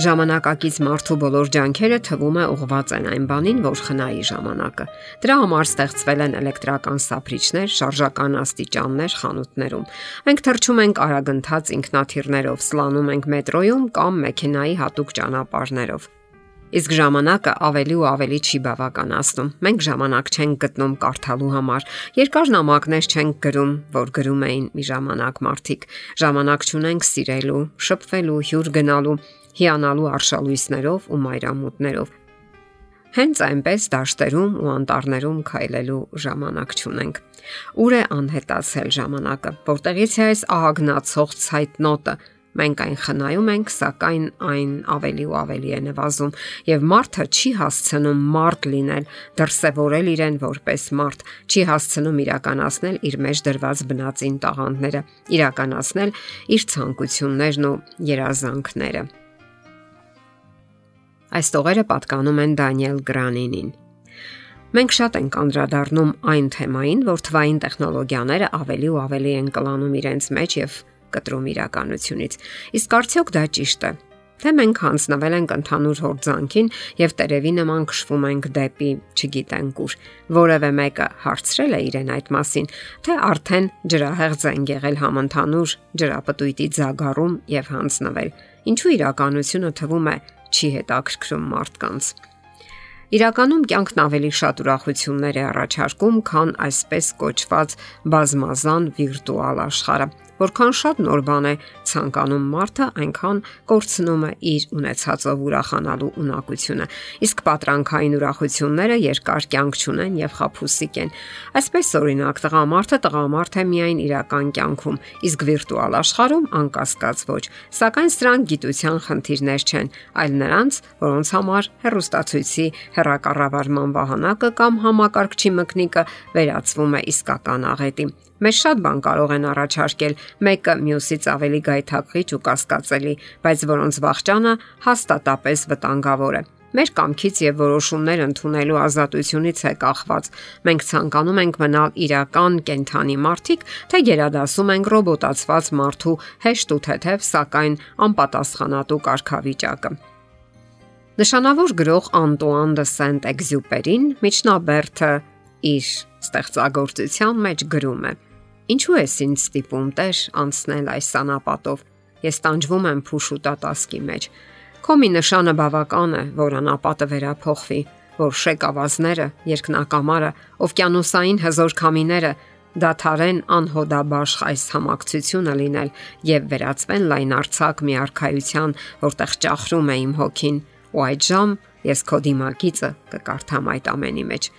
Ժամանակակից մարդու բոլոր ջանքերը թվում է ուղղված են այն բանին, որ խնայի ժամանակը։ Դրա համար ստեղծվել են էլեկտրական սափրիչներ, շարժական աստիճաններ խանութներում։ Մենք թռչում ենք արագընթաց ինքնաթիռներով, սլանում ենք մետրոյում կամ մեքենայի հատուկ ճանապարհներով։ Իսկ ժամանակը ավելի ու ավելի չի բավականացնում։ Մենք ժամանակ չենք գտնում կարդալու համար։ Երկար նամակներ չենք գրում, որ գրում էին մի ժամանակ մարդիկ։ Ժամանակ չունենք սիրելու, շփվելու, հյուր գնալու հիանալու արշալույսներով ու մայրամուտներով։ Հենց այնպես դաշտերում ու անտառներում քայլելու ժամանակ չունենք։ Ուր է անհետացել ժամանակը, որտեղից է այս ահագնացող ցայտնոտը։ Մենք այն խնայում ենք, սակայն այն ավելի ու ավելի է նվազում, եւ մարդը չի հասցնում մարդ լինել, դրսևորել իրեն որպես մարդ, չի հասցնում իրականացնել իր մեջ դրված բնածին տաղանդները, իրականացնել իր ցանկություններն ու երազանքները։ Այս տողերը պատկանում են Դանիել Գրանինին։ Մենք շատ ենք անդրադառնում այն թեմային, որ թվային տեխնոլոգիաները ավելի ու ավելի են կլանում իրենց մեջ եւ կտրում իրականությունից։ Իսկ արդյոք դա ճիշտ է։ Թե մենք հանձնվել ենք ընդհանուր հորձանքին եւ տերևի նման քշվում ենք դեպի, չգիտենք ուր։ Որևէ մեկը հարցրել է իրեն այդ մասին, թե արդեն ջրահեղձ են եղել համընդհանուր ջրապտույտի ձագարում եւ հանձնվել։ Ինչու իրականությունը թվում է չի հետաքրքրում մարդկանց։ Իրականում կյանքն ավելի շատ ուրախություններ է առաջարկում, քան այսպես կոչված բազմազան վիրտուալ աշխարհը որքան շատ նոր բան է ցանկանում մարդը, այնքան կորցնում է իր ունեցածով ուրախանալու ունակությունը։ Իսկ պատրանքային ուրախությունները երկար կյանք չունեն եւ խափուսիկ են։ Այսպես օրինակ, տղամարդը տղամարդ է միայն իրական կյանքում, իսկ վիրտուալ աշխարհում անկասկած ոչ։ Սակայն սրանք գիտության խնդիրներ չեն, այլ նրանց, որոնց համար հերոստացույցի հերակառավարման վահանակը կամ համակարգչի մկնիկը վերածվում է իսկական աղետի։ Մեզ շատ բան կարող են առաջարկել, մեկը մյուսից ավելի գայթակղիչ ու կասկածելի, բայց որոնց վախճանը հաստատապես վտանգավոր է։ Մեր կամքից եւ որոշումներ ընդունելու ազատությունից է կախված։ Մենք ցանկանում ենք մնալ իրական կենթանի մարդիկ, թե գերադասում ենք ռոբոտացված մարդու հեշտ ու թեթև, սակայն անպատասխանատու կարգավիճակը։ Նշանավոր գրող Անտուան դը Սենտ-Էքզյուպերին միջնաբերդը իր ստեղծագործության մեջ գրում է. Ինչու ես ինձ ստիպում Տեր անցնել այս անապատով։ Ես տանջվում եմ փուշ ու տատասկի մեջ։ Քո մի նշանը բավական է, որ անապատը վերափոխվի, որ շեկավազները, երկնակամարը, օվկիանոսային հզոր քամիները դաթարեն անհոդաբաշխ այս համակցությունը լինել եւ վերածվեն լայնարցակ մի արխայության, որտեղ ճախրում է իմ հոգին, ու այդ ժամ ես քո դիմակիցը կկարդամ այդ ամենի մեջ։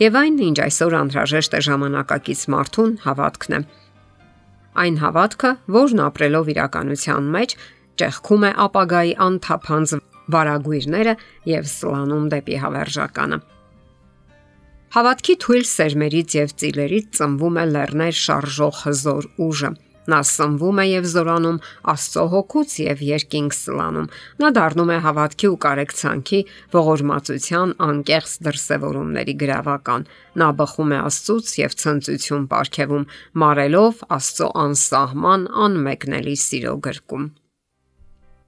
Եվ այն, ինչ այսօր անհրաժեշտ է ժամանակակից մարդուն, հավատքն է։ Այն հավատքը, որն ապրելով իրականության մեջ ճեղքում է ապագայի անթափանց վարագույրները եւ սլանում դեպի հավերժականը։ Հավատքի թույլ սերմերից եւ ծիլերից ծնվում է լեռներ շարժող հզոր ուժը, Նա սնվում է եւ զորանում Աստծո հոգուց եւ երկինք սլանում։ Նա դառնում է հավատքի ու կարեկցանքի ողորմածության անկեղծ դրսևորումների գրավական։ Նա բխում է Աստծուց եւ ցնծություն ապարգևում, մարելով Աստծո անսահման անմեկնելի սիրո գրկում։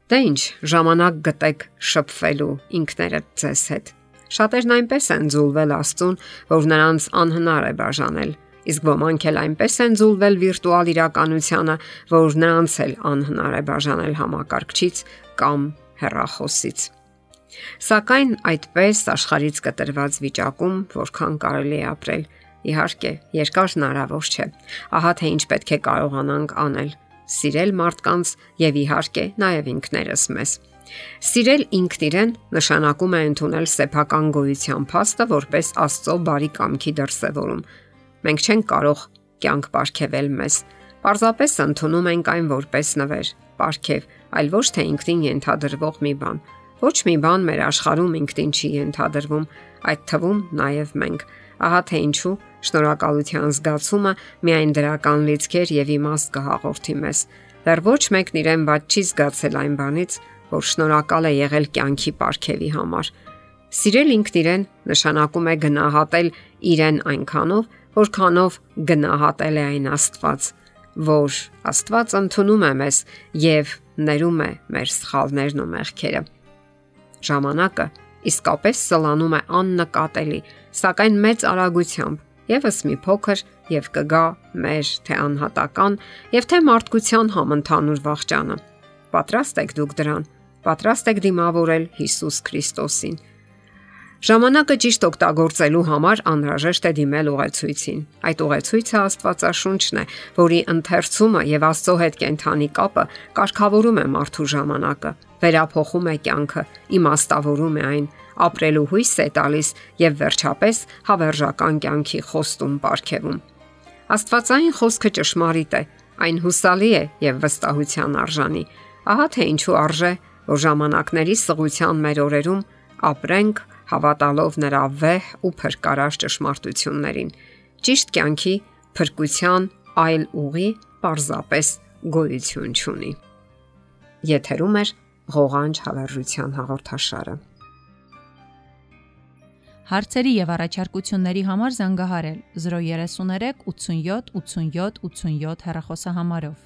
Դե ինչ, ժամանակ գտեք շփվելու ինքներդ ձեզ հետ։ Շատերն այնպես են զուլվել Աստծուն, որ նրանց անհնար է բաժանել իսկ ոմանք էլ այնպես են զուլվել վիրտուալ իրականությանը, որ նրանց էլ անհնար է բաժանել համակարգչից կամ հեռախոսից։ Սակայն այդպես աշխարից կտրված վիճակում, որքան կարելի է ապրել, իհարկե, երկար հնարավոր չէ։ Ահա թե ինչ պետք է կարողանանք անել՝ սիրել մարդկանց եւ իհարկե նաեւ ինքներս մեզ։ Սիրել ինքն իրեն նշանակում է ընդունել սեփական գոյության փաստը որպես Աստծո բարի կամքի դրսևորում, Մենք չենք կարող կյանք ապարգևել մեզ։ Պարզապես ընդունում ենք այն որպես նվեր, ապարգև, այլ ոչ թե ինքնին ենթադրվող մի բան։ Ոչ մի բան մեր աշխարհում ինքնին չի ենթադրվում, այդ թվում նաև մենք։ Ահա թե ինչու շնորհակալության զգացումը միայն դրական լիցքեր եւ իմաստ կհաղորդի մեզ։ Դեռ ոչ մեկն իրեն ված չի զգացել այն բանից, որ շնորհակալ է եղել կյանքի ապարգևի համար։ Սիրել ինքն իրեն նշանակում է գնահատել իրեն այնքանով, որքանով գնահատել է այն Աստված, որ Աստված ընդունում է մեզ եւ ներում է մեր սխալներն ու մեղքերը։ Ժամանակը իսկապես սլանում է աննկատելի, սակայն մեծ արագությամբ եւս մի փոքր եւ կգա մեր թե անհատական եւ թե մարդկության համընդհանուր վաղճանը։ Պատրաստ եք դուք դրան։ Պատրաստ եք դիմավորել Հիսուս Քրիստոսին Ժամանակը ճիշտ օգտագործելու համար անհրաժեշտ է դիմել ուղեցույցին։ Այդ ուղեցույցը Աստվածաշունչն է, որի ընթերցումը եւ Աստծո հետ կենթանի կապը կարգավորում է մարդու ժամանակը, վերափոխում է կյանքը, իմաստավորում է այն, ապրելու հույս է տալիս եւ վերջապես հավերժական կյանքի խոստում ապարգևում։ Աստվածային խոսքը ճշմարիտ է, այն հուսալի է եւ վստահության արժանի։ Ահա թե ինչու արժե, որ ժամանակների սղության մեր օրերում ապրենք հավատալով նրա վեհ ու փրկարար ճշմարտություններին։ Ճիշտ կյանքի փրկության այլ ուղի պարզապես գոյություն չունի։ Եթերում է ղողանջ հավերժության հաղորդաշարը։ Հարցերի եւ առաջարկությունների համար զանգահարել 033 87 87 87 հեռախոսահամարով։